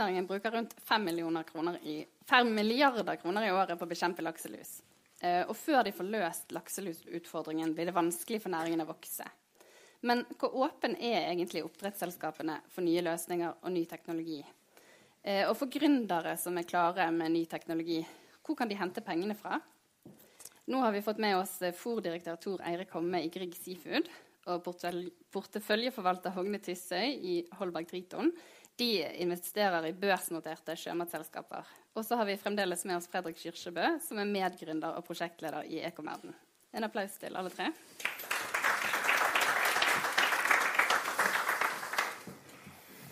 oppdrettsnæringen bruker rundt 5, kroner i, 5 milliarder kroner i året på å bekjempe lakselus. Eh, og før de får løst lakselusutfordringen, blir det vanskelig for næringen å vokse. Men hvor åpen er egentlig oppdrettsselskapene for nye løsninger og ny teknologi? Eh, og for gründere som er klare med ny teknologi, hvor kan de hente pengene fra? Nå har vi fått med oss eh, fòrdirektør Tor Eirik Homme i Grieg Seafood og porteføljeforvalter Hogne Tysøy i Holberg Triton. De investerer i børsnoterte sjømatselskaper. Og så har vi fremdeles med oss Fredrik Kyrkjebø, som er medgründer og prosjektleder i Ekomerden. En applaus til alle tre.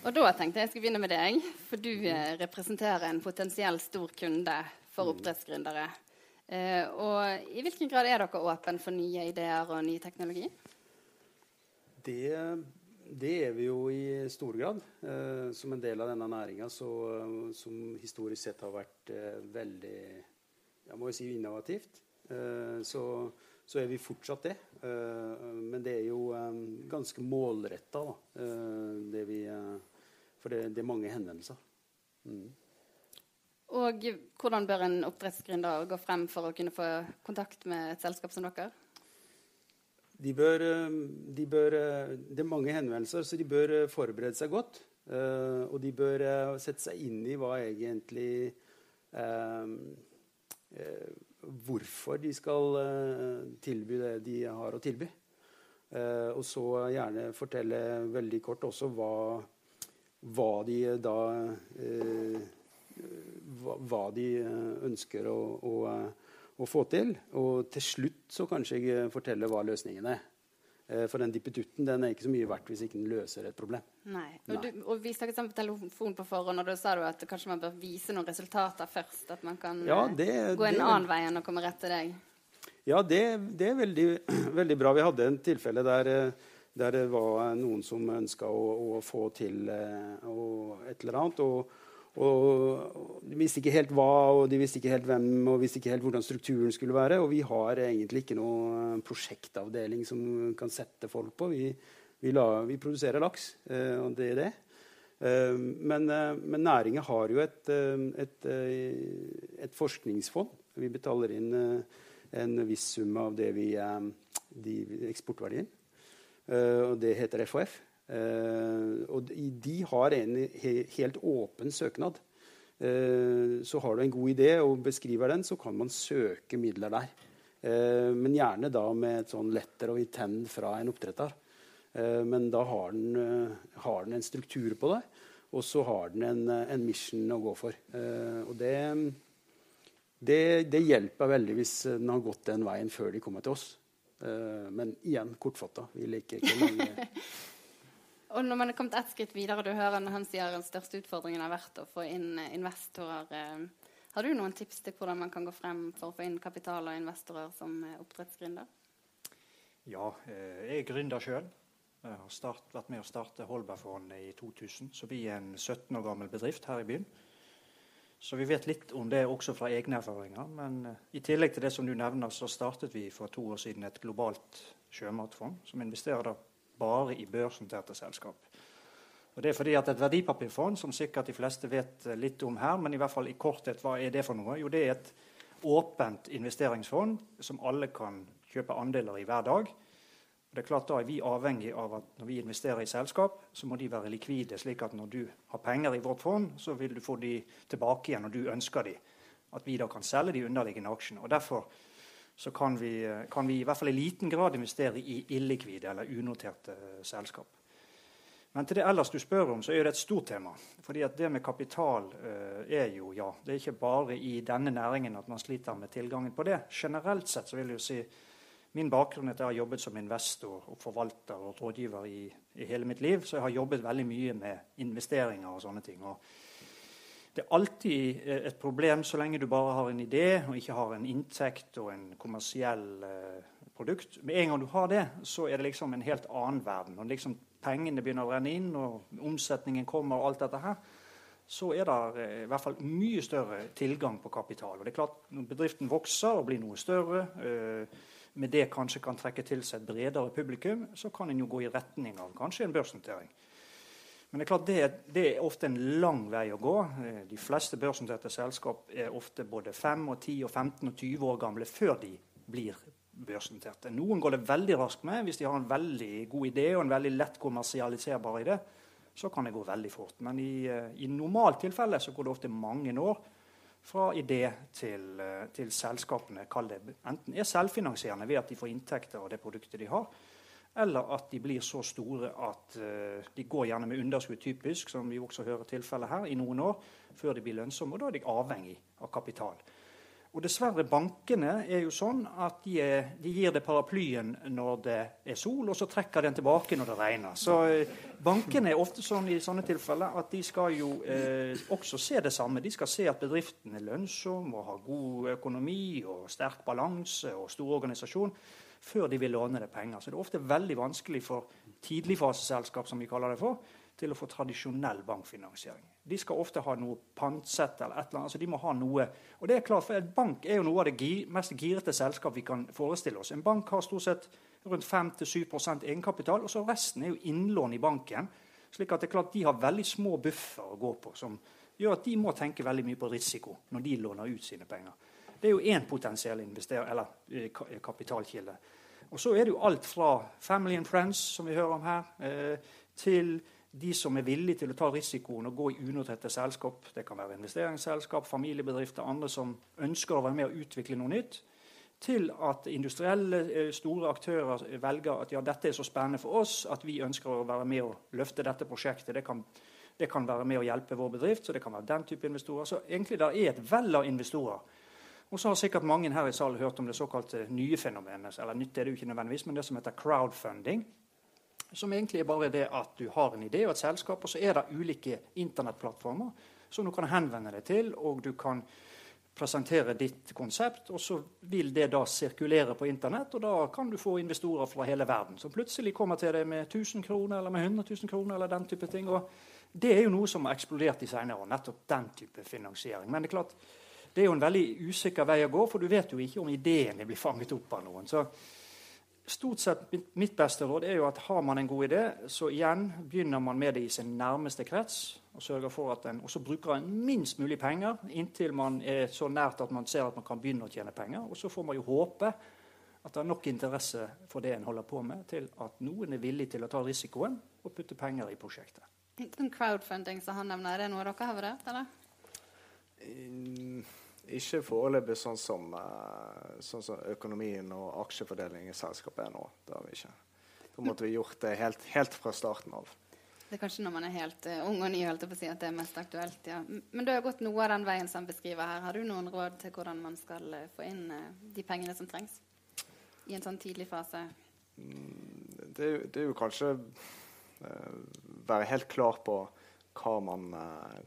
Og da tenkte jeg jeg skulle begynne med deg, for du eh, representerer en potensiell stor kunde for mm. oppdrettsgründere. Eh, og i hvilken grad er dere åpne for nye ideer og ny teknologi? Det, det er vi jo i stor grad. Eh, som en del av denne næringa som historisk sett har vært eh, veldig jeg må jo si innovativt. Eh, så, så, er vi fortsatt det. Eh, men det er jo ganske målretta, det vi for det, det, er mange henvendelser. Mm. Og hvordan bør en oppdrettsgründer gå frem for å kunne få kontakt med et selskap som dere? De bør, eh, de bør, eh, det er mange henvendelser, så de bør eh, forberede seg godt. og de bør sette seg inn i hva egentlig Hvorfor de skal tilby det de har å tilby. og så gjerne fortelle veldig kort også hva hva de da hva, de ønsker å, å, å, få til. Og til slutt så kanskje jeg forteller hva løsningen er. Eh, for den dippetutten den er ikke så mye verdt hvis ikke den løser et problem. Nei. Og, Nei. Du, og Vi snakket sammen på telefon på forhånd, og da sa du at kanskje man bør vise noen resultater først. At man kan ja, det, gå en det, annen vei enn å komme rett til deg. Ja, det, det er veldig, veldig, bra. Vi hadde en tilfelle der eh, der det var noen som ønska å, å, få til å, et eller annet. Og, og, De visste ikke helt hva, og de visste ikke helt hvem og visste ikke helt hvordan strukturen skulle være. Og vi har egentlig ikke noen prosjektavdeling som kan sette folk på. Vi, vi, la, vi produserer laks, eh, og det er det. Eh, men, men næringa har jo et, et, et, forskningsfond. Vi betaler inn en viss sum av det vi, de eksportverdien. Eh, og det heter FHF. Eh, og de har en helt åpen søknad. Eh, så har du en god idé og beskriver den, så kan man søke midler der. Men gjerne da med et sånn letter og intend fra en oppdretter. Men da har den, har den, en struktur på det, og så har den en, en mission å gå for. Og det, det, det hjelper veldig hvis den har gått den veien før de kommer til oss. Men igjen kortfatta. Vi liker ikke mange Og når man er kommet ett skritt videre, du hører han sier den største utfordringen har vært å få inn eh, investorer. Uh, har du noen tips til hvordan man kan gå frem for å få inn kapital og investorer som oppdrettsgründer? Ja, jeg er gründer sjøl. Har start, vært med å starte Holbergfondet i 2000. Så vi er en 17 år gammel bedrift her i byen. Så vi vet litt om det også fra egne erfaringer. Men i tillegg til det som du nevner, så startet vi for to år siden et globalt sjømatfond som investerer da bare i børsnoterte selskap. Og Det er fordi at et verdipapirfond, som sikkert de fleste vet eh, litt om her, men i hvert fall i korthet, hva er det for noe? Jo, det er et åpent investeringsfond som alle kan kjøpe andeler i hver dag. Og Det er klart Da er vi avhengig av at når vi investerer i selskap, så må de være likvide. slik at når du har penger i vårt fond, så vil du få de tilbake igjen når du ønsker de. At vi da kan selge de underliggende aksjene. Og Derfor så kan vi, kan vi i hvert fall i liten grad investere i illikvide eller unoterte selskap. Men til det ellers du spør om, så er det et stort tema. Fordi at det med kapital uh, er jo, ja Det er ikke bare i denne næringen at man sliter med tilgangen på det. Generelt sett så vil jeg jo si Min bakgrunn er at jeg har jobbet som investor og forvalter og rådgiver i, i, hele mitt liv. Så jeg har jobbet veldig mye med investeringer og sånne ting. Og det er alltid et problem så lenge du bare har en idé og ikke har en inntekt og en kommersiell eh, produkt. Med en gang du har det, så er det liksom en helt annen verden. Når liksom pengene begynner å renne inn, og omsetningen kommer, og alt dette her, så er det eh, i hvert fall mye større tilgang på kapital. Og det er klart, Når bedriften vokser og blir noe større, eh, med det kanskje kan trekke til seg et bredere publikum, så kan en jo gå i retning av kanskje en børsnotering. Men det er klart det, det, er ofte en lang vei å gå. Eh, de fleste børsnoterte selskap er ofte både 5, og 10, og 15 og 20 år gamle før de blir børsnoterte. Noen går det veldig raskt med hvis de har en veldig god idé og en veldig lett kommersialiserbar idé. Så kan det gå veldig fort. Men i, eh, i normalt tilfelle så går det ofte mange år fra idé til, eh, til selskapene det, enten er selvfinansierende ved at de får inntekter av det produktet de har, eller at de blir så store at uh, de går gjerne med underskudd, typisk, som vi også hører tilfellet her, i noen år før de blir lønnsomme. og Da er de avhengig av kapital. Og dessverre, bankene er jo sånn at de, de, gir det paraplyen når det er sol, og så trekker den tilbake når det regner. Så eh, bankene er ofte sånn i sånne tilfeller at de skal jo eh, også se det samme. De skal se at bedriften er lønnsom og har god økonomi og sterk balanse og stor organisasjon før de vil låne det penger. Så det er ofte veldig vanskelig for tidligfaseselskap, som vi kaller det for, til å få tradisjonell bankfinansiering. De skal ofte ha noe pantsett eller et eller annet. altså de må ha noe. Og det er klart, for En bank er jo noe av det mest girete selskap vi kan forestille oss. En bank har stort sett rundt 5-7 egenkapital, og så resten er jo innlån i banken. slik at det er klart de har veldig små buffer å gå på, som gjør at de må tenke veldig mye på risiko når de låner ut sine penger. Det er jo én potensiell eller eh, kapitalkilde. Og så er det jo alt fra family and friends, som vi hører om her, eh, til de som er villige til å ta risikoen og gå i unoterte selskap. Det kan være investeringsselskap, familiebedrifter, andre som ønsker å være med og utvikle noe nytt. Til at industrielle, eh, store aktører velger at ja, dette er så spennende for oss at vi ønsker å være med og løfte dette prosjektet. Det kan, det kan være med å hjelpe vår bedrift. så det kan være den type investorer. Så egentlig det er et vell av investorer. Og så har sikkert mange her i salen hørt om det såkalte nye fenomenet. Eller nytt er det jo ikke nødvendigvis, men det som heter crowdfunding som egentlig er bare det at du har en idé og et selskap, og så er det ulike internettplattformer som du kan henvende deg til, og du kan presentere ditt konsept, og så vil det da sirkulere på Internett, og da kan du få investorer fra hele verden som plutselig kommer til deg med 1000 kroner eller med 100 000 kroner eller den type ting. og Det er jo noe som har eksplodert i senere år, nettopp den type finansiering. Men det er klart, det er jo en veldig usikker vei å gå, for du vet jo ikke om ideene blir fanget opp av noen. Så stort sett mitt beste råd er jo at har man en god idé, så igjen begynner man med det i sin nærmeste krets. Og sørger for at den, også bruker en minst mulig penger inntil man er så nært at man ser at man kan begynne å tjene penger. Og så får man jo håpe at det er nok interesse for det en holder på med, til at noen er villig til å ta risikoen og putte penger i prosjektet. Den crowdfunding som han nevner, er det noe dere har vurdert? eller? Mm. Ikke foreløpig sånn som, eh, sånn som, økonomien og aksjefordeling i selskapet er nå. Det har vi ikke. Da måtte vi gjort det helt, helt fra starten av. Det er kanskje når man er helt uh, ung og ny holdt på å si at det er mest aktuelt. ja. Men du har gått noe av den veien som beskriver her. Har du noen råd til hvordan man skal uh, få inn uh, de pengene som trengs i en sånn tidlig fase? Mm, det, det, er jo kanskje være helt klar på hva man,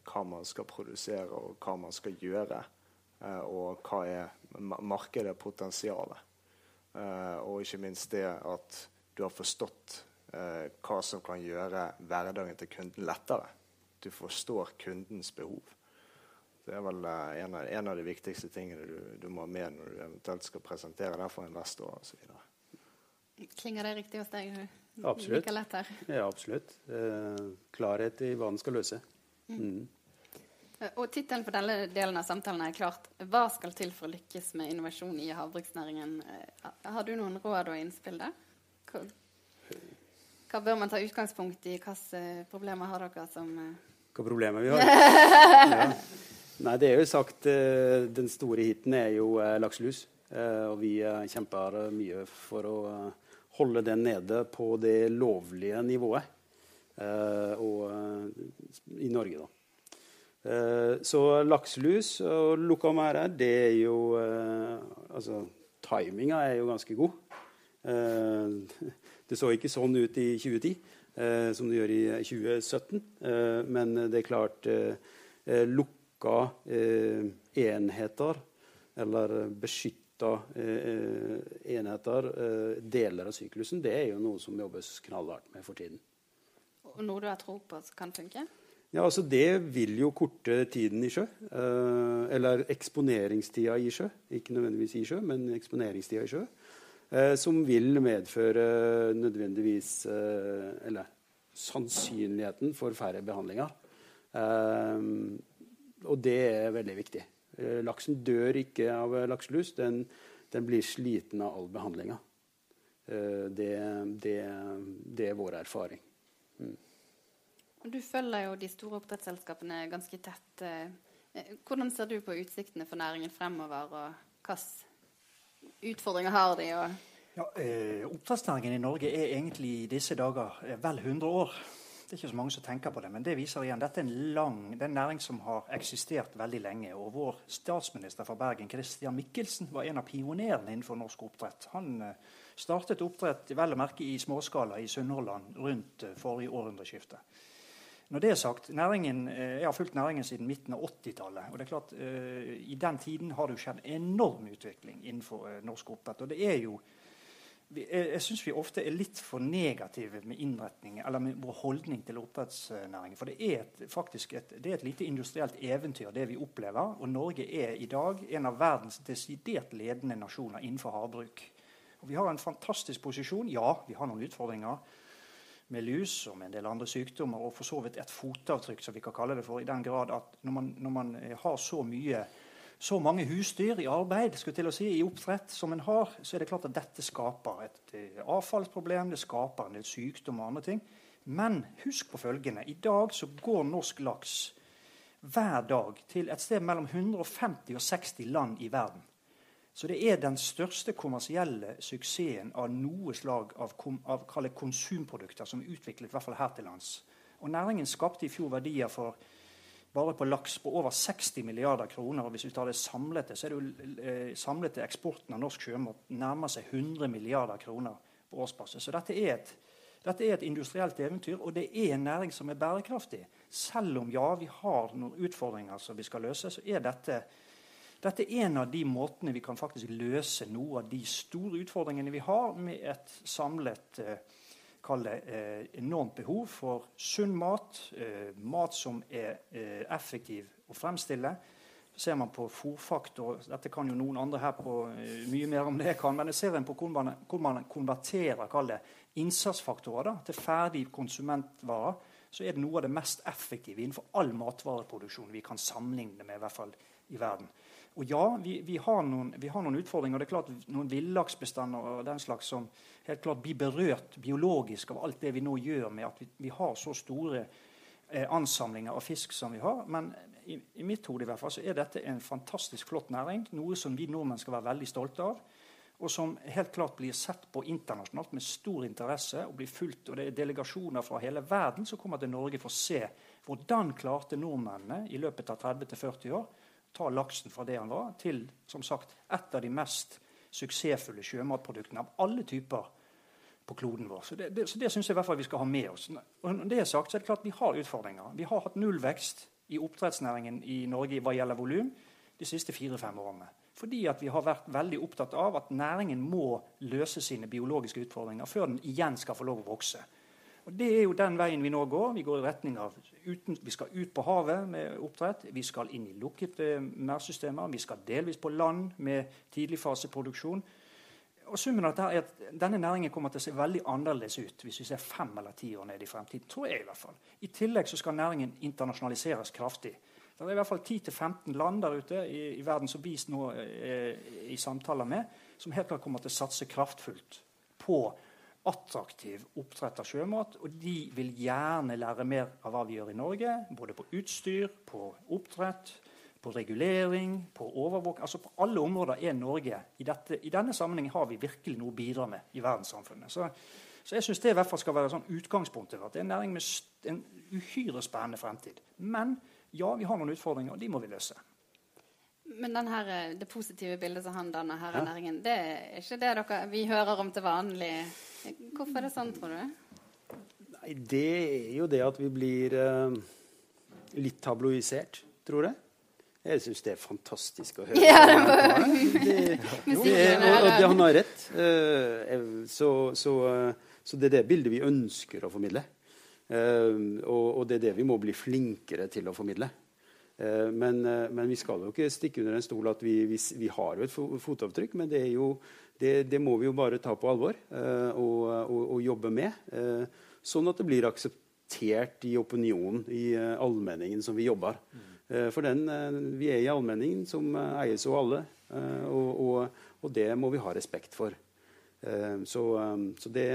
hva man skal produsere og hva man skal gjøre. Eh, og hva er markedet potensialet. Eh, og ikke minst det at du har forstått eh, hva som kan gjøre hverdagen til kunden lettere. Du forstår kundens behov. Det er vel en av, en av de viktigste tingene du, du, må ha med når du eventuelt skal presentere det for investorer osv. Klinger det riktig hos deg? Absolutt. Ja, absolutt. Eh, klarhet i hva den skal løse. Mm. mm. Og Tittelen på denne delen av samtalen er klart 'Hva skal til for å lykkes med innovasjon i havbruksnæringen'? Eh, har du noen råd og innspill der? Hva, hva bør man ta utgangspunkt i? Hvilke problemer har dere som Hvilke problemer vi har? ja. Nei, det er jo sagt eh, Den store hiten er jo lakselus. Og vi kjemper mye for å holde den nede på det lovlige nivået. Og i Norge, da. Eh, så lakselus og lukka merder, det er jo eh, Altså, timinga er jo ganske god. Eh, det så ikke sånn ut i 2010 som det gjør i 2017, men det er klart lukka enheter, eller beskytta enheter, deler av syklusen, det er jo noe som jobbes knallhardt med for tiden. Og noe du har tro på kan funke? Ja, altså Det vil jo korte tiden i sjø. Eh, eller eksponeringstida i sjø. Ikke nødvendigvis i sjø, men eksponeringstida i sjø. Eh, som vil medføre nødvendigvis eh, Eller sannsynligheten for færre behandlinger. og det er veldig viktig. Laksen dør ikke av lakselus. Den, den blir sliten av all behandlinga. Det, det, det, er vår erfaring. Mm. Du følger jo de store oppdrettsselskapene ganske tett. Hvordan ser du på utsiktene for næringen fremover, og hvilke utfordringer har de? Og ja, eh, Oppdrettsnæringen i Norge er egentlig i disse dager eh, vel 100 år. Det er ikke så mange som tenker på det, men det viser igjen. Dette er en lang, det er en næring som har eksistert veldig lenge. Og vår statsminister fra Bergen, Christian Michelsen, var en av pionerene innenfor norsk oppdrett. Han eh, startet oppdrett vel å merke i småskala i Sunnhordland rundt eh, forrige århundreskifte. Når det er sagt, næringen, eh, Jeg har fulgt næringen siden midten av 80-tallet. og det er klart, I den tiden har det jo skjedd enorm utvikling innenfor norsk oppdrett. og det er jo jeg, jeg syns vi ofte er litt for negative med innretning, eller med vår holdning til oppdrettsnæringen. For det er et, faktisk et, det er et lite industrielt eventyr, det vi opplever. Og Norge er i dag en av verdens desidert ledende nasjoner innenfor havbruk. Og vi har en fantastisk posisjon. Ja, vi har noen utfordringer med lus og med en del andre sykdommer, og for så vidt et fotavtrykk, som vi kan kalle det for, i den grad at når man, når man har så mye så mange husdyr i arbeid skulle til å si, i oppdrett som en har, så er det klart at dette skaper et eh, avfallsproblem, det skaper en del sykdom og andre ting. Men husk på følgende. I dag så går norsk laks hver dag til et sted mellom 150 og 60 land i verden. Så det er den største kommersielle suksessen av noe slag av, av konsumprodukter som er utviklet i hvert fall her til lands. Og Næringen skapte i fjor verdier for bare på laks på over 60 milliarder kroner. og Hvis vi tar det samlete, så er det jo eh, samlete eksporten av norsk sjømat nærmer seg 100 milliarder kroner på årsbasis. Så dette er, et, dette er et industrielt eventyr, og det er en næring som er bærekraftig. Selv om ja, vi har noen utfordringer som vi skal løse, så er dette dette er en av de måtene vi kan faktisk løse noe av de store utfordringene vi har med et samlet eh, det, eh, enormt behov for sunn mat, eh, mat som er eh, effektiv å fremstille. Ser man på fòrfaktor Dette kan jo noen andre her på eh, mye mer om det kan, men ser en på hvor man, hvor man konverterer det, innsatsfaktorer da, til ferdig konsumentvarer, så er det noe av det mest effektive innenfor all matvareproduksjon vi kan sammenligne med i hvert fall i verden. Og ja, vi, vi, har noen, vi, har noen, utfordringer. det er klart Noen villaksbestander og den slags som helt klart blir berørt biologisk av alt det vi nå gjør med at vi, vi har så store eh, ansamlinger av fisk som vi har. Men i, i mitt hode i hvert fall så er dette en fantastisk flott næring. Noe som vi nordmenn skal være veldig stolte av. Og som helt klart blir sett på internasjonalt med stor interesse. og blir fulgt, og Det er delegasjoner fra hele verden som kommer til Norge for å se hvordan klarte nordmennene i løpet av 30-40 år ta laksen fra det han var, til som sagt, et av de mest suksessfulle sjømatproduktene av alle typer på kloden vår. Så Det, det, det syns jeg i hvert fall vi skal ha med oss. Og når det er sagt, så er det klart vi har utfordringer. Vi har hatt nullvekst i oppdrettsnæringen i Norge hva gjelder volum de siste fire-fem årene. Fordi at vi har vært veldig opptatt av at næringen må løse sine biologiske utfordringer før den igjen skal få lov å vokse. Og Det er jo den veien vi nå går. Vi går i retning av uten, Vi skal ut på havet med oppdrett. Vi skal inn i lukkede merdsystemer. Vi skal delvis på land med tidligfaseproduksjon. Og summen av dette er at Denne næringen kommer til å se veldig annerledes ut hvis vi ser fem eller ti år ned i fremtiden. tror jeg I hvert fall. I tillegg så skal næringen internasjonaliseres kraftig. Det er i hvert fall 10-15 land der ute i, i verden som vi nå er eh, i samtaler med, som helt klart kommer til å satse kraftfullt på attraktiv oppdrett av sjømat. Og de vil gjerne lære mer av hva vi gjør i Norge, både på utstyr, på oppdrett, på regulering, på overvåking. Altså på alle områder er Norge i, dette, i denne sammenhengen har vi virkelig noe å bidra med i verdenssamfunnet. Så, så jeg syns det i hvert fall skal være sånn utgangspunktet. At det er en næring med en uhyre spennende fremtid. Men ja, vi har noen utfordringer, og de må vi løse. Men her, det positive bildet som han danner her i næringen, det er ikke det dere, vi hører om til vanlig. Hvorfor er det sånn, tror du? Nei, Det er jo det at vi blir uh, litt tabloisert, tror jeg. Jeg syns det er fantastisk å høre. Ja, det var... det, det, og, og han har rett. Uh, så, så, uh, så, det er det bildet vi ønsker å formidle. Og, og, det er det vi må bli flinkere til å formidle. Eh, men, eh, men, vi skal jo ikke stikke under en stol at vi, vi, vi har jo et fotavtrykk. Men det, jo, det, det, må vi jo bare ta på alvor eh, og, og, og jobbe med. sånn at det blir akseptert i opinionen, i allmenningen som vi jobber. For den, vi er i allmenningen, som eies av alle, og, og, det må vi ha respekt for. Så, så, det.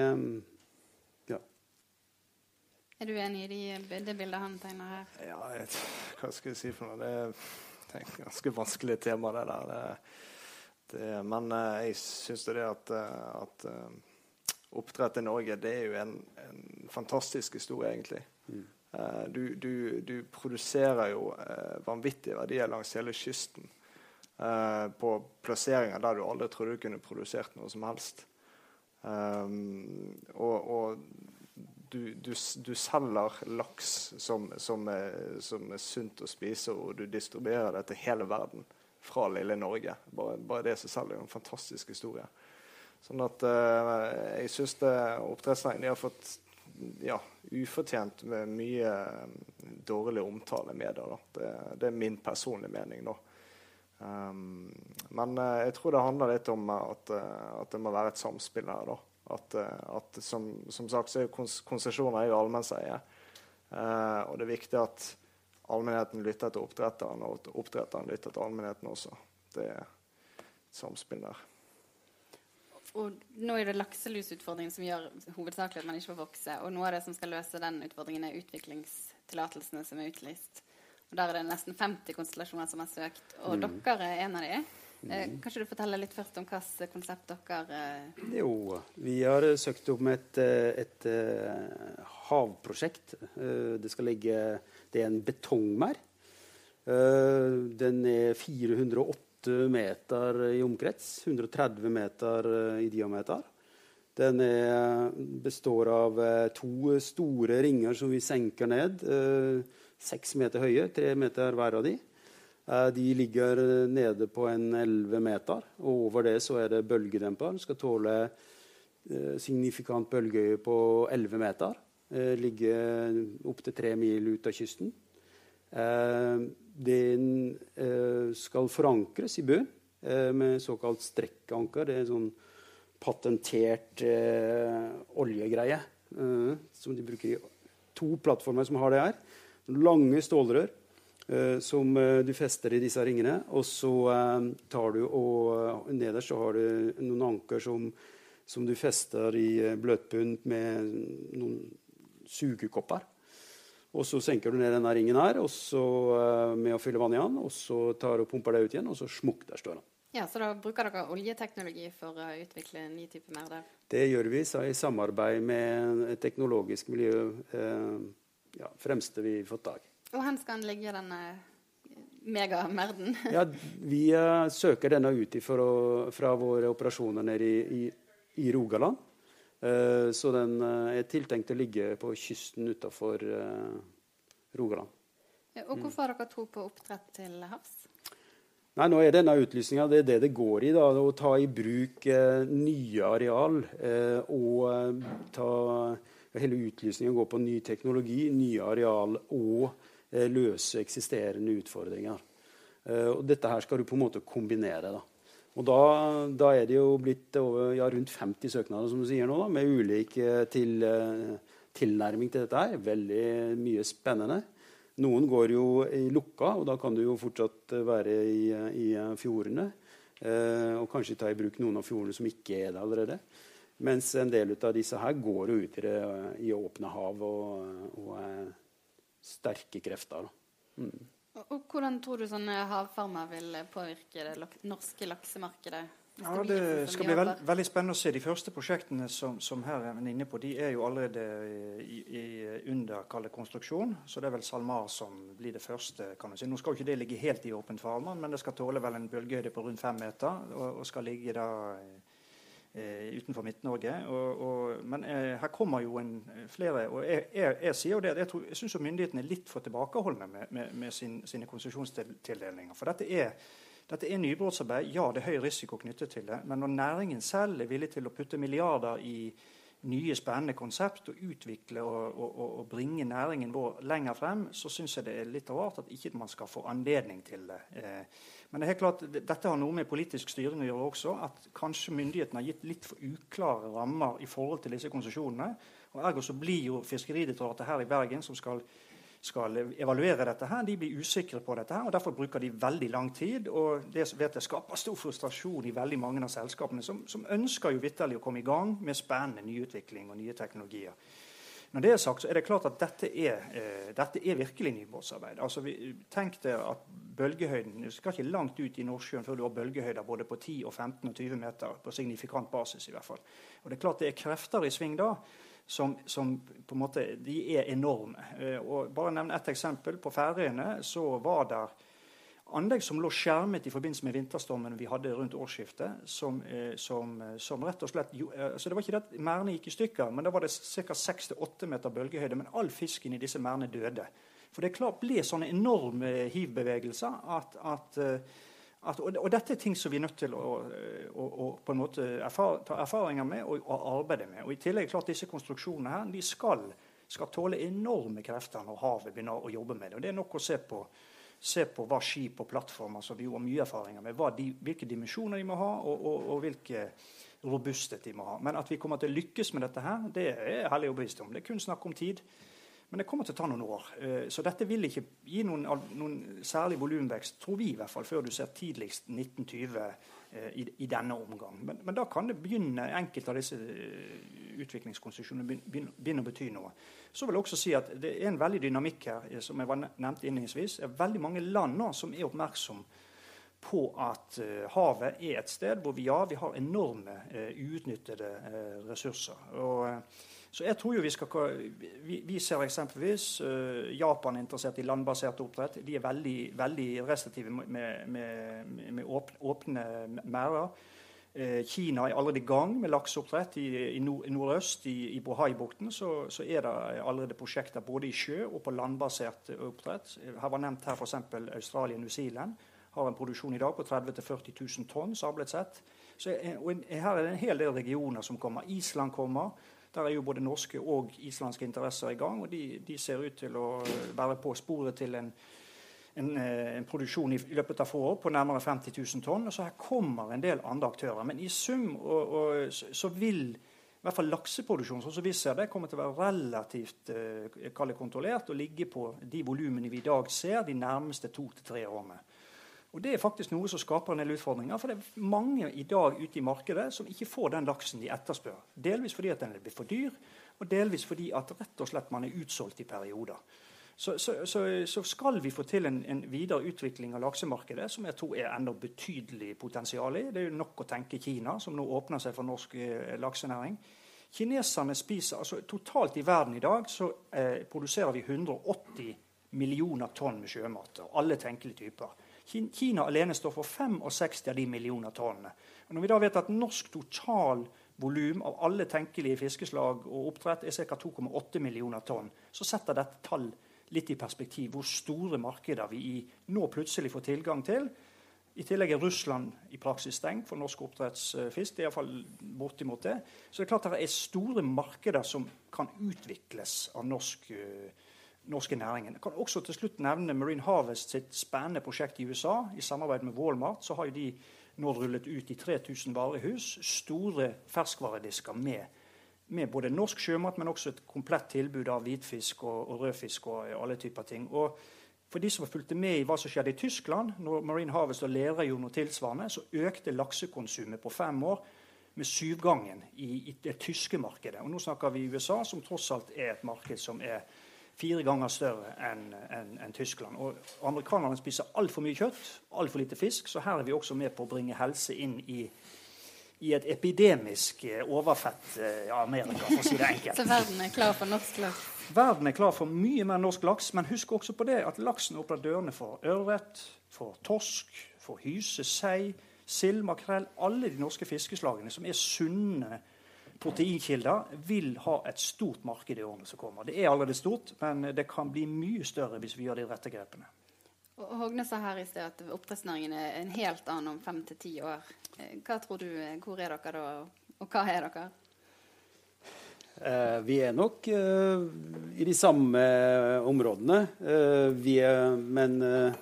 Er du enig i de, det bildet han tegner her? Ja, jeg, hva skal jeg si for noe? Det er, et ganske vanskelig tema, det der. Det, det, men jeg syns det at, at oppdrett i Norge, det er jo en, en fantastisk historie, egentlig. Mm. Du, du, du, produserer jo vanvittige verdier langs hele kysten. Uh, på plasseringer der du aldri trodde du kunne produsert noe som helst. Um, og, og du, du, du, selger laks som, som, er, som, er, sunt å spise, og du distribuerer det til hele verden fra lille Norge. Bare, bare det som selger er en fantastisk historie. Sånn at uh, jeg syns oppdrettsnæringen har fått ja, ufortjent med mye um, dårlig omtale med det. Det, det, er min personlige mening. da. Um, men uh, jeg tror det handler litt om at, uh, at, det må være et samspill her. da. At, at som, som, sagt så er kons konsesjoner jo allmennseie. og det er viktig at allmennheten lytter til oppdretteren, og at oppdretteren lytter til allmennheten også. Det er et samspill der. Og nå er det lakselusutfordringen som gjør hovedsakelig at man ikke får vokse. Og noe av det som skal løse den utfordringen, er utviklingstillatelsene som er utlyst. Og Der er det nesten 50 konstellasjoner som har søkt, og mm. dere er en av de. Eh, mm. kanskje du forteller litt først om hvilket konsept dere eh... Jo, vi har søkt om et, eh, et, havprosjekt. Det skal ligge Det er en betongmerd. Uh, den er 408 meter i omkrets. 130 meter eh, i diameter. Den er, består av eh, to store ringer som vi senker ned. Eh, seks meter høye, tre meter hver av de. De ligger nede på en 11 meter. og Over det så er det bølgedemper. Den skal tåle signifikant bølgehøye på 11 meter. Ligger opptil tre mil ut av kysten. Den eh, skal forankres i bunn eh, med såkalt strekkanker. Det er en sånn patentert eh, oljegreie som de bruker i to plattformer som har det her. Lange stålrør som du fester i disse ringene. Og så tar du og nederst så har du noen anker som, som du fester i bløtbunt med noen sugekopper. Og så senker du ned denne ringen her og så, med å fylle vann i den. Og så tar du og pumper det ut igjen, og så smukk, der står den. Ja, Så da bruker dere oljeteknologi for å utvikle en ny type merder? Det gjør vi så i samarbeid med et teknologisk miljø. Eh, ja, fremste vi har fått tak i. Og hvor skal den ligge, denne megamerden? ja, vi uh, søker denne ut å, fra våre operasjoner nede i, i, i Rogaland. Uh, så den uh, er tiltenkt å ligge på kysten utafor Rogaland. Og hvorfor har dere tro på oppdrett til havs? Nei, nå er denne utlysninga det det det går i. da, Å ta i bruk eh, nye areal. Eh, og ta Hele utlysninga går på ny teknologi, nye areal og løse eksisterende utfordringer. og Dette her skal du på en måte kombinere. da. Og da, da, er det jo blitt over, ja, rundt 50 søknader som du sier nå, da, med ulik eh, til, eh, tilnærming til dette. her. Veldig mye spennende. Noen går jo i lukka, og da kan du jo fortsatt være i, i fjordene. Eh, og kanskje ta i bruk noen av fjordene som ikke er det allerede. Mens en del av disse her går jo ut i, det, i åpne hav og, og sterke krefter. Mm. Og Hvordan tror du sånne havfarmer vil påvirke det norske laksemarkedet? Ja, Det skal bli veld, veldig spennende å se. De første prosjektene som, som her er inne på, de er jo allerede i, i, under kallet konstruksjon. Så det er vel SalMar som blir det første. kan man si. Nå skal jo ikke det ligge helt i åpent farvann, men det skal tåle vel en bølgehøyde på rundt fem meter. Og, og skal ligge da Eh, utenfor Midt-Norge. Men eh, her kommer jo en, eh, flere. og Jeg, jeg, jeg sier jo det, jeg, tror, jeg syns myndighetene er litt for tilbakeholdne med, med, med sin, sine konsesjonstildelinger. For dette er, dette er nybrottsarbeid. Ja, det er høy risiko knyttet til det. Men når næringen selv er villig til å putte milliarder i nye, spennende konsept og utvikle og, og, og, bringe næringen vår lenger frem, så syns jeg det er litt rart at ikke man skal få anledning til det. Eh, men det er helt klart, dette har noe med politisk styring å gjøre også. At kanskje myndighetene har gitt litt for uklare rammer i forhold til disse konsesjonene. Og Ergo så blir jo Fiskeridirektoratet her i Bergen, som skal, skal, evaluere dette, her, de blir usikre på dette. her, og Derfor bruker de veldig lang tid. og Det vet jeg skaper stor frustrasjon i veldig mange av selskapene, som, som ønsker jo vitterlig å komme i gang med spennende nyutvikling og nye teknologier. Når det er sagt, så er det klart at dette er, eh, dette er virkelig nybåtsarbeid. Altså, tenk deg at bølgehøyden Du skal ikke langt ut i Nordsjøen før du har bølgehøyder både på 10, og 15 og 20 meter. På signifikant basis, i hvert fall. Og det er klart det er krefter i sving da som, som, på en måte, de er enorme. Eh, og bare nevne ett eksempel. På Færøyene så var der anlegg som lå skjermet i forbindelse med vinterstormen vi hadde rundt årsskiftet. Som, eh, som, eh, som rett og slett, jo, altså Det var ikke det at merdene gikk i stykker, men da var det ca. 6-8 meter bølgehøyde. Men all fisken i disse merdene døde. For det klart ble sånne enorme hivbevegelser at, at, at og, og, dette er ting som vi er nødt til å, å, å på en måte erfar, ta erfaringer med og, og, arbeide med. Og I tillegg klart disse konstruksjonene her, de skal, skal tåle enorme krefter når havet begynner å jobbe med det. Og Det er nok å se på se på hva skip og plattformer som vi har mye erfaringer med, de, hvilke dimensjoner de må ha, og, og, og, hvilke robusthet de må ha. Men at vi kommer til å lykkes med dette, her, det er jeg hellig overbevist om. Det er kun snakk om tid. Men det kommer til å ta noen år. Eh, så dette vil ikke gi noen, noen særlig volumvekst, tror vi i hvert fall, før du ser tidligst 1920 eh, i, i denne omgang. Men, men, da kan det begynne enkelte av disse utviklingskonstruksjonene utviklingskonsesjonene begynne å bety noe. Så vil jeg også si at Det er en veldig dynamikk her, som jeg var nevnt innledningsvis. Det er veldig mange land nå som er oppmerksom på at uh, havet er et sted hvor vi, ja, vi har enorme uutnyttede uh, ressurser. Og, så jeg tror jo vi skal Vi, vi ser eksempelvis Japan er interessert i landbasert oppdrett. De er veldig, veldig restriktive med, med, med åpne, åpne merder. Eh, Kina er allerede i gang med lakseoppdrett. I, i nordøst, i, i Bohai-bukten, så, så, er det allerede prosjekter både i sjø og på landbasert oppdrett. Her var nevnt her f.eks. Australia og New Zealand. Har en produksjon i dag på 30 000-40 000 tonn samlet sett. Så, og her er det en hel del regioner som kommer. Island kommer. Der er jo både norske og islandske interesser i gang. og De, de ser ut til å være på sporet til en en, eh, en, produksjon i, løpet av få år på nærmere 50 000 tonn. og Så her kommer en del andre aktører. Men i sum og, og, så vil i hvert fall lakseproduksjon sånn som vi ser det, kommer til å være relativt eh, kontrollert og ligge på de volumene vi i dag ser de nærmeste to til tre årene. Og Det er faktisk noe som skaper en del utfordringer. For det er mange i dag ute i markedet som ikke får den laksen de etterspør. Delvis fordi at den er for dyr, og delvis fordi at rett og slett man er utsolgt i perioder. Så, så, så, så, skal vi få til en, en, videre utvikling av laksemarkedet, som jeg tror er enda betydelig potensial i. Det er jo nok å tenke Kina, som nå åpner seg for norsk eh, laksenæring. Kineserne spiser, altså Totalt i verden i dag så eh, produserer vi 180 millioner tonn med sjømat. Alle tenkelige typer. Kina alene står for 65 av de millioner tonnene. Når vi da vet at norsk totalvolum av alle tenkelige fiskeslag og oppdrett er ca. 2,8 millioner tonn, så setter dette tall litt i perspektiv hvor store markeder vi nå plutselig får tilgang til. I tillegg er Russland i praksis stengt for norsk oppdrettsfisk. Det er iallfall bortimot det. Så det er klart det er store markeder som kan utvikles av norsk, uh, norske næringen. Jeg kan også til slutt nevne Marine Harvest sitt spennende prosjekt i USA. I samarbeid med Walmart så har de nå rullet ut i 3000 varehus store ferskvaredisker med med både norsk sjømat, men også et komplett tilbud av hvitfisk og, og rødfisk og alle typer ting. Og for de som fulgte med i hva som skjedde i Tyskland, når Marine Harvest og Lera gjorde noe tilsvarende, så økte laksekonsumet på fem år med syvgangen i, i, det tyske markedet. Og nå snakker vi USA, som tross alt er et marked som er fire ganger større enn en, en Tyskland. Og Amerikanerne spiser altfor mye kjøtt, altfor lite fisk, så her er vi også med på å bringe helse inn i i et epidemisk eh, overfett eh, Amerika, for å si det enkelt. Så verden er klar for norsk laks? Verden er klar for mye mer norsk laks. Men husk også på det at laksen åpner dørene for ørret, for torsk, for hyse, sei, sild, makrell. Alle de norske fiskeslagene som er sunne proteinkilder, vil ha et stort marked i årene som kommer. Det er allerede stort, men det kan bli mye større hvis vi gjør de rette grepene. Og Hogne sa her i sted at oppdrettsnæringen er en helt annen om fem til ti år. Eh, hva tror du, Hvor er dere da, og hva er dere? Eh, vi er nok eh, i de samme områdene. Eh, vi er, men eh,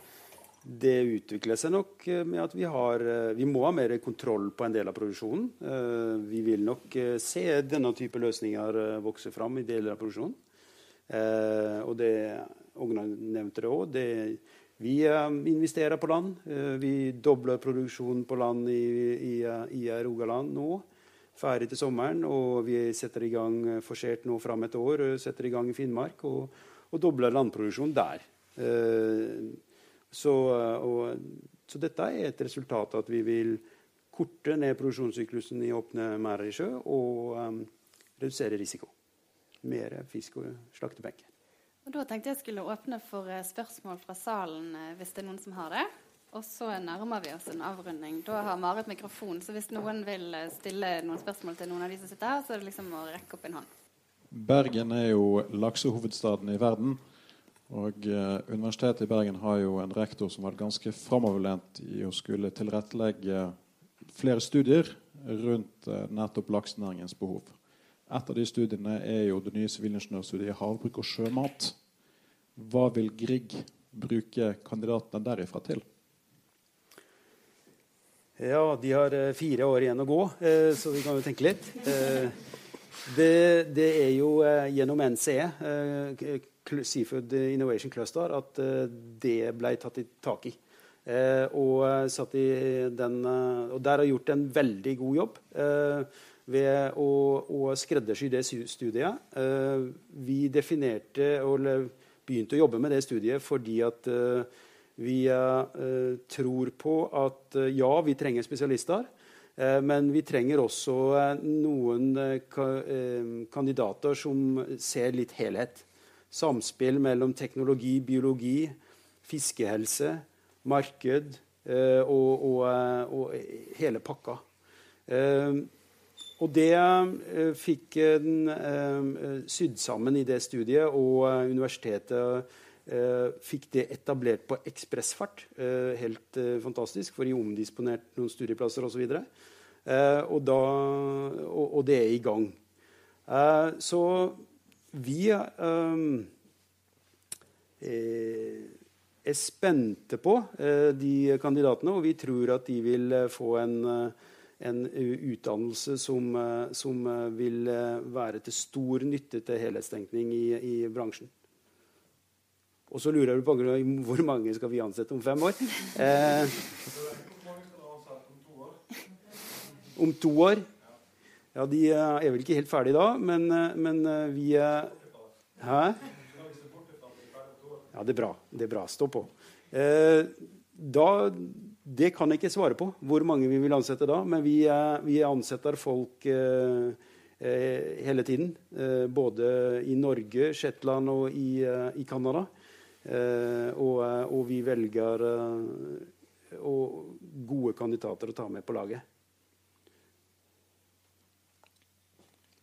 det utvikler seg nok eh, med at vi, har, eh, vi må ha mer kontroll på en del av produksjonen. Eh, vi vil nok se denne type løsninger vokse fram i deler av produksjonen. Og det Ogna nevnte det òg. Vi investerer på land. Vi dobler produksjonen på land i, i, i Rogaland nå. Ferdig til sommeren. Og vi setter i gang forsert nå fram et år. Setter i gang i Finnmark og, og dobler landproduksjonen der. Så, eh, og, så, dette er et resultat av at vi vil korte ned produksjonssyklusen i åpne merder i sjø og um, redusere risiko. Mer fisk og slaktebenker. Og Da tenkte jeg skulle åpne for eh, spørsmål fra salen, hvis det er noen som har det. Og så nærmer vi oss en avrunding. Da har Marit mikrofon, så hvis noen vil stille noen spørsmål til noen av de som sitter her, så er det liksom å rekke opp en hånd. Bergen er jo laksehovedstaden i verden. Og eh, Universitetet i Bergen har jo en rektor som var ganske framoverlent i å skulle tilrettelegge flere studier rundt eh, nettopp laksenæringens behov. Et av de studiene er jo det nye sivilingeniørstudiet havbruk og sjømat. Hva vil Grieg bruke kandidatene derifra til? Ja, de har eh, fire år igjen å gå, så vi kan jo tenke litt. Det, det, er jo gjennom NCE, Seafood Innovation Cluster at eh, det ble tatt i tak i. Eh, og, eh, satt i den, og der har gjort en veldig god jobb ved å, å skreddersy det studiet. vi definerte og begynte å jobbe med det studiet fordi at vi tror på at ja, vi trenger spesialister. Men vi trenger også noen kandidater som ser litt helhet. Samspill mellom teknologi, biologi, fiskehelse, marked eh, og, og, eh, og, hele pakka. Eh, og det fikk den sydd sammen i det studiet, og universitetet fikk det etablert på ekspressfart. helt fantastisk, for de omdisponerte noen studieplasser osv. Og, og, da, og, og det er i gang. så vi um, er spente på uh, de kandidatene, og vi tror at de vil uh, få en, en utdannelse som, som vil være til stor nytte til helhetstenkning i, i bransjen. Og så lurer du på hvor mange skal vi ansette om fem år. Eh, om to år? Ja, De er vel ikke helt ferdige da, men, eh, men eh, vi Hæ? Ja, det er bra. Det er bra. Stå på. Eh, da, det kan jeg ikke svare på, hvor mange vi vil ansette da. Men vi, vi ansetter folk eh, hele tiden. Eh, både i Norge, Shetland og i, i Canada. Eh, og, og, vi velger gode kandidater å ta med på laget.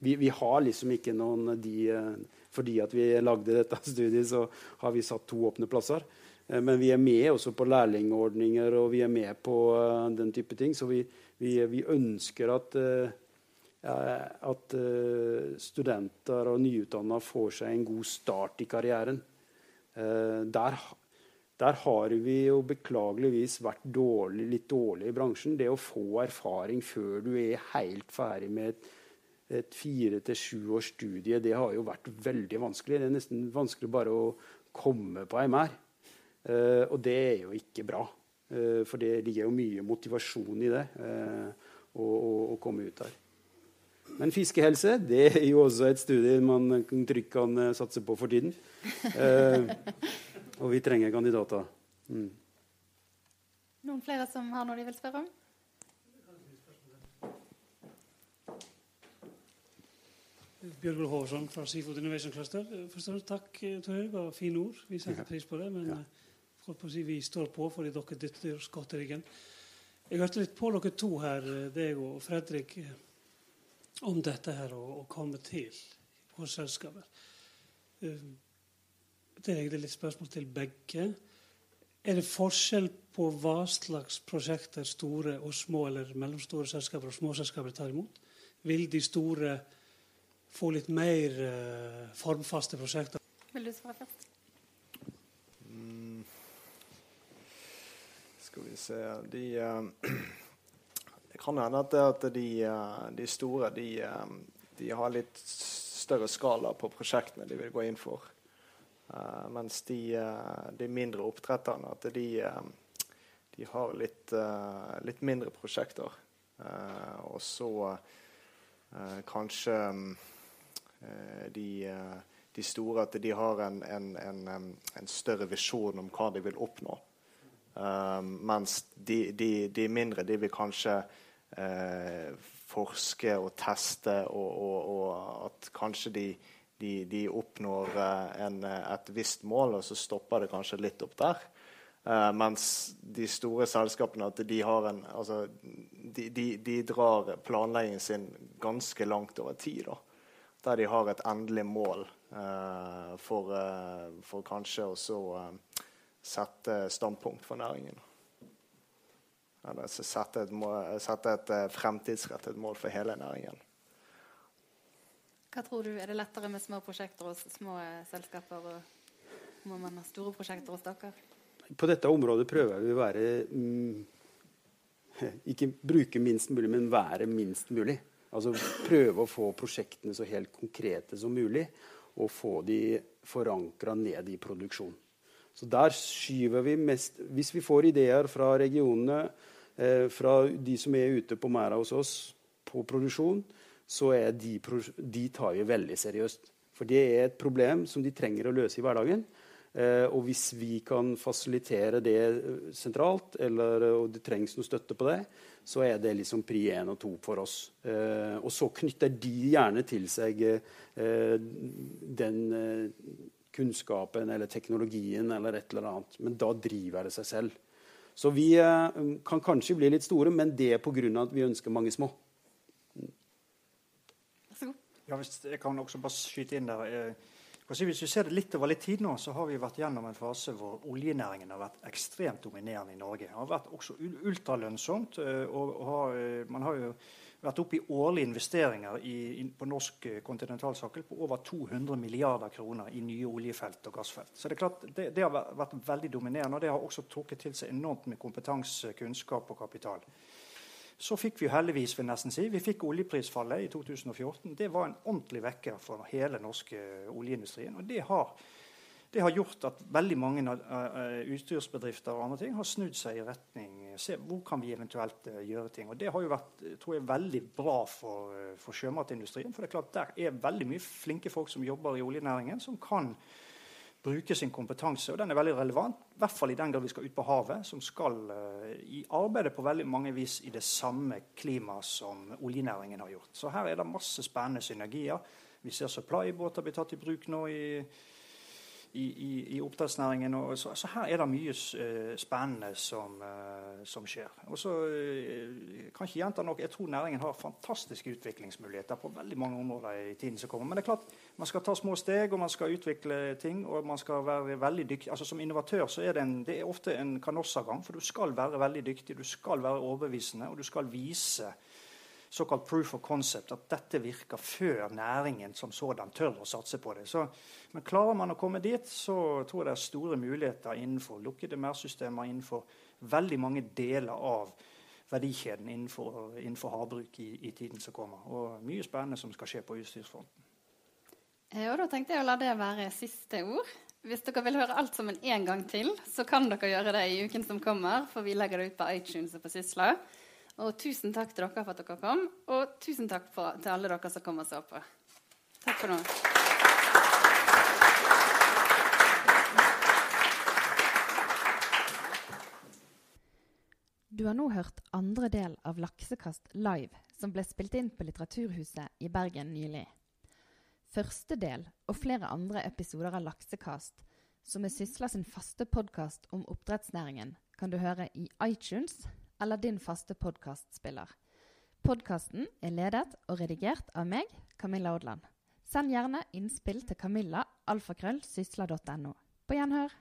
Vi, vi, har liksom ikke noen de, eh, Fordi at vi lagde dette studiet, så har vi satt to åpne plasser. Eh, men vi er med også på lærlingordninger og vi er med på den type ting. Så vi, vi, vi ønsker at, at studenter og nyutdanna får seg en god start i karrieren. Der, der, har vi jo beklageligvis vært dårlig, litt dårlig i bransjen. Det å få erfaring før du er helt ferdig med et et fire til sju års studie, det har jo vært veldig vanskelig. Det er nesten vanskelig bare å komme på MR. Uh, og det er jo ikke bra. Uh, for det ligger jo mye motivasjon i det uh, å, å, å, komme ut der. Men fiskehelse det er jo også et studie man trygt kan satse på for tiden. og vi trenger kandidater. Mm. Noen flere som har noe de vil spørre om? Bjørgård Håvarsson fra Seafood Innovation Cluster. Eh, først og fremst takk, eh, Tøy. Det var fine ord. Vi setter pris på det. Men ja. Eh, på si, vi står på fordi dere dytter oss godt i ryggen. Jeg hørte litt på dere to her, deg og Fredrik, om dette her å, komme til hos selskaper. Det er egentlig litt spørsmål til begge. Er det forskjell på hva slags prosjekter store og små eller mellomstore selskaper og små selskaper tar imot? Vil de store få litt mer uh, formfaste prosjekter. Vil du svare først? Mm. Skal vi se De eh, Det kan hende at, det at de, eh, de, store de, eh, de, har litt større skala på prosjektene de vil gå inn for. Uh, mens de, de, mindre oppdretterne at de, de har litt, litt, mindre prosjekter. og så kanskje de, de, store at de har en, en, en, en større visjon om hva de vil oppnå. Um, mens de, de, de, mindre de vil kanskje forske og teste, og, og, og at kanskje de, de oppnår uh, en, et visst mål, og så stopper det kanskje litt opp der. Uh, mens de store selskapene de en altså, de, de, drar planleggingen sin ganske langt over tid. Da. Der de har et endelig mål for, for, kanskje også sette standpunkt for næringen. Eller sette et, mål, sette et eh, fremtidsrettet mål for hele næringen. Hva tror du, Er det lettere med små prosjekter hos små eh, selskaper? og Må man ha store prosjekter hos dere? På dette området prøver vi å være mm, Ikke bruke minst mulig, men være minst mulig. Altså Prøve å få prosjektene så helt konkrete som mulig, og få de forankra ned i produksjon. Så der skyver vi mest Hvis vi får ideer fra regionene, eh, fra de som er ute på merda hos oss på produksjon, så er de, de tar vi veldig seriøst. For det er et problem som de trenger å løse i hverdagen. Eh, og hvis vi kan fasilitere det sentralt, eller og det trengs noe støtte på det, så er det liksom pri én og to for oss. Eh, og så knytter de gjerne til seg eh, den kunnskapen eller teknologien eller et eller annet. Men da driver det seg selv. Så vi kan kanskje bli litt store, men det er pga. at vi ønsker mange små. Ja, hvis jeg kan også bare skyte inn der. Eh, hvis vi ser det litt over litt tid nå, så har vi vært gjennom en fase hvor oljenæringen har vært ekstremt dominerende i Norge. Det har vært også ultralønnsomt. Eh, og, har, man har jo vært oppe i årlige investeringer i, på norsk eh, kontinentalsokkel på over 200 milliarder kroner i nye oljefelt og gassfelt. Så Det er klart, det, det har vært veldig dominerende, og det har også trukket til seg enormt med kompetanse, kunnskap og kapital. Så fikk vi heldigvis vil nesten si, vi fikk oljeprisfallet i 2014. Det var en ordentlig vekker for hele norske oljeindustrien. og det har det har gjort at veldig mange uh, utstyrsbedrifter og andre ting har snudd seg i retning se hvor kan vi eventuelt gjøre ting. Og Det har jo vært tror jeg, veldig bra for, for, sjømatindustrien. For det er klart der er veldig mye flinke folk som jobber i oljenæringen, som kan bruke sin kompetanse. Og den er veldig relevant, i hvert fall i den grad vi skal ut på havet, som skal i arbeide på veldig mange vis i det samme klimaet som oljenæringen har gjort. Så her er det masse spennende synergier. Vi ser supply-båter bli tatt i bruk nå i i, i, i oppdrettsnæringen. Og, så, så, her er det mye uh, spennende som, uh, som, skjer. Og så uh, kan ikke gjenta nok, Jeg tror næringen har fantastiske utviklingsmuligheter på veldig mange områder i tiden som kommer. Men det er klart, man skal ta små steg, og man skal utvikle ting. og man skal være veldig dyktig. Altså Som innovatør så er det, en, det er ofte en kanossagang, for du skal være veldig dyktig, du skal være overbevisende, og du skal vise såkalt proof of concept, at dette virker før næringen som sådan tør å satse på det. Så, men klarer man å komme dit, så tror jeg det er store muligheter innenfor lukkede merdsystemer, innenfor veldig mange deler av verdikjeden innenfor, innenfor havbruk i, i, tiden som kommer. Og mye spennende som skal skje på utstyrsfronten. Eh, da tenkte jeg å la det være siste ord. Hvis dere vil høre alt sammen en gang til, så kan dere gjøre det i uken som kommer, for vi legger det ut på iTunes og på Sysla. Og tusen takk til dere for at dere kom, og tusen takk for, til alle dere som kom og så på. Takk for nå. Du har nå hørt andre del av Laksekast live, som ble spilt inn på Litteraturhuset i Bergen nylig. Første del og flere andre episoder av Laksekast, som er Sysla sin faste podkast om oppdrettsnæringen, kan du høre i iTunes, eller din faste podkastspiller. Podkasten er ledet og redigert av meg, Camilla Odland. Send gjerne innspill til camilla alfakrøll sysla.no. På gjenhør.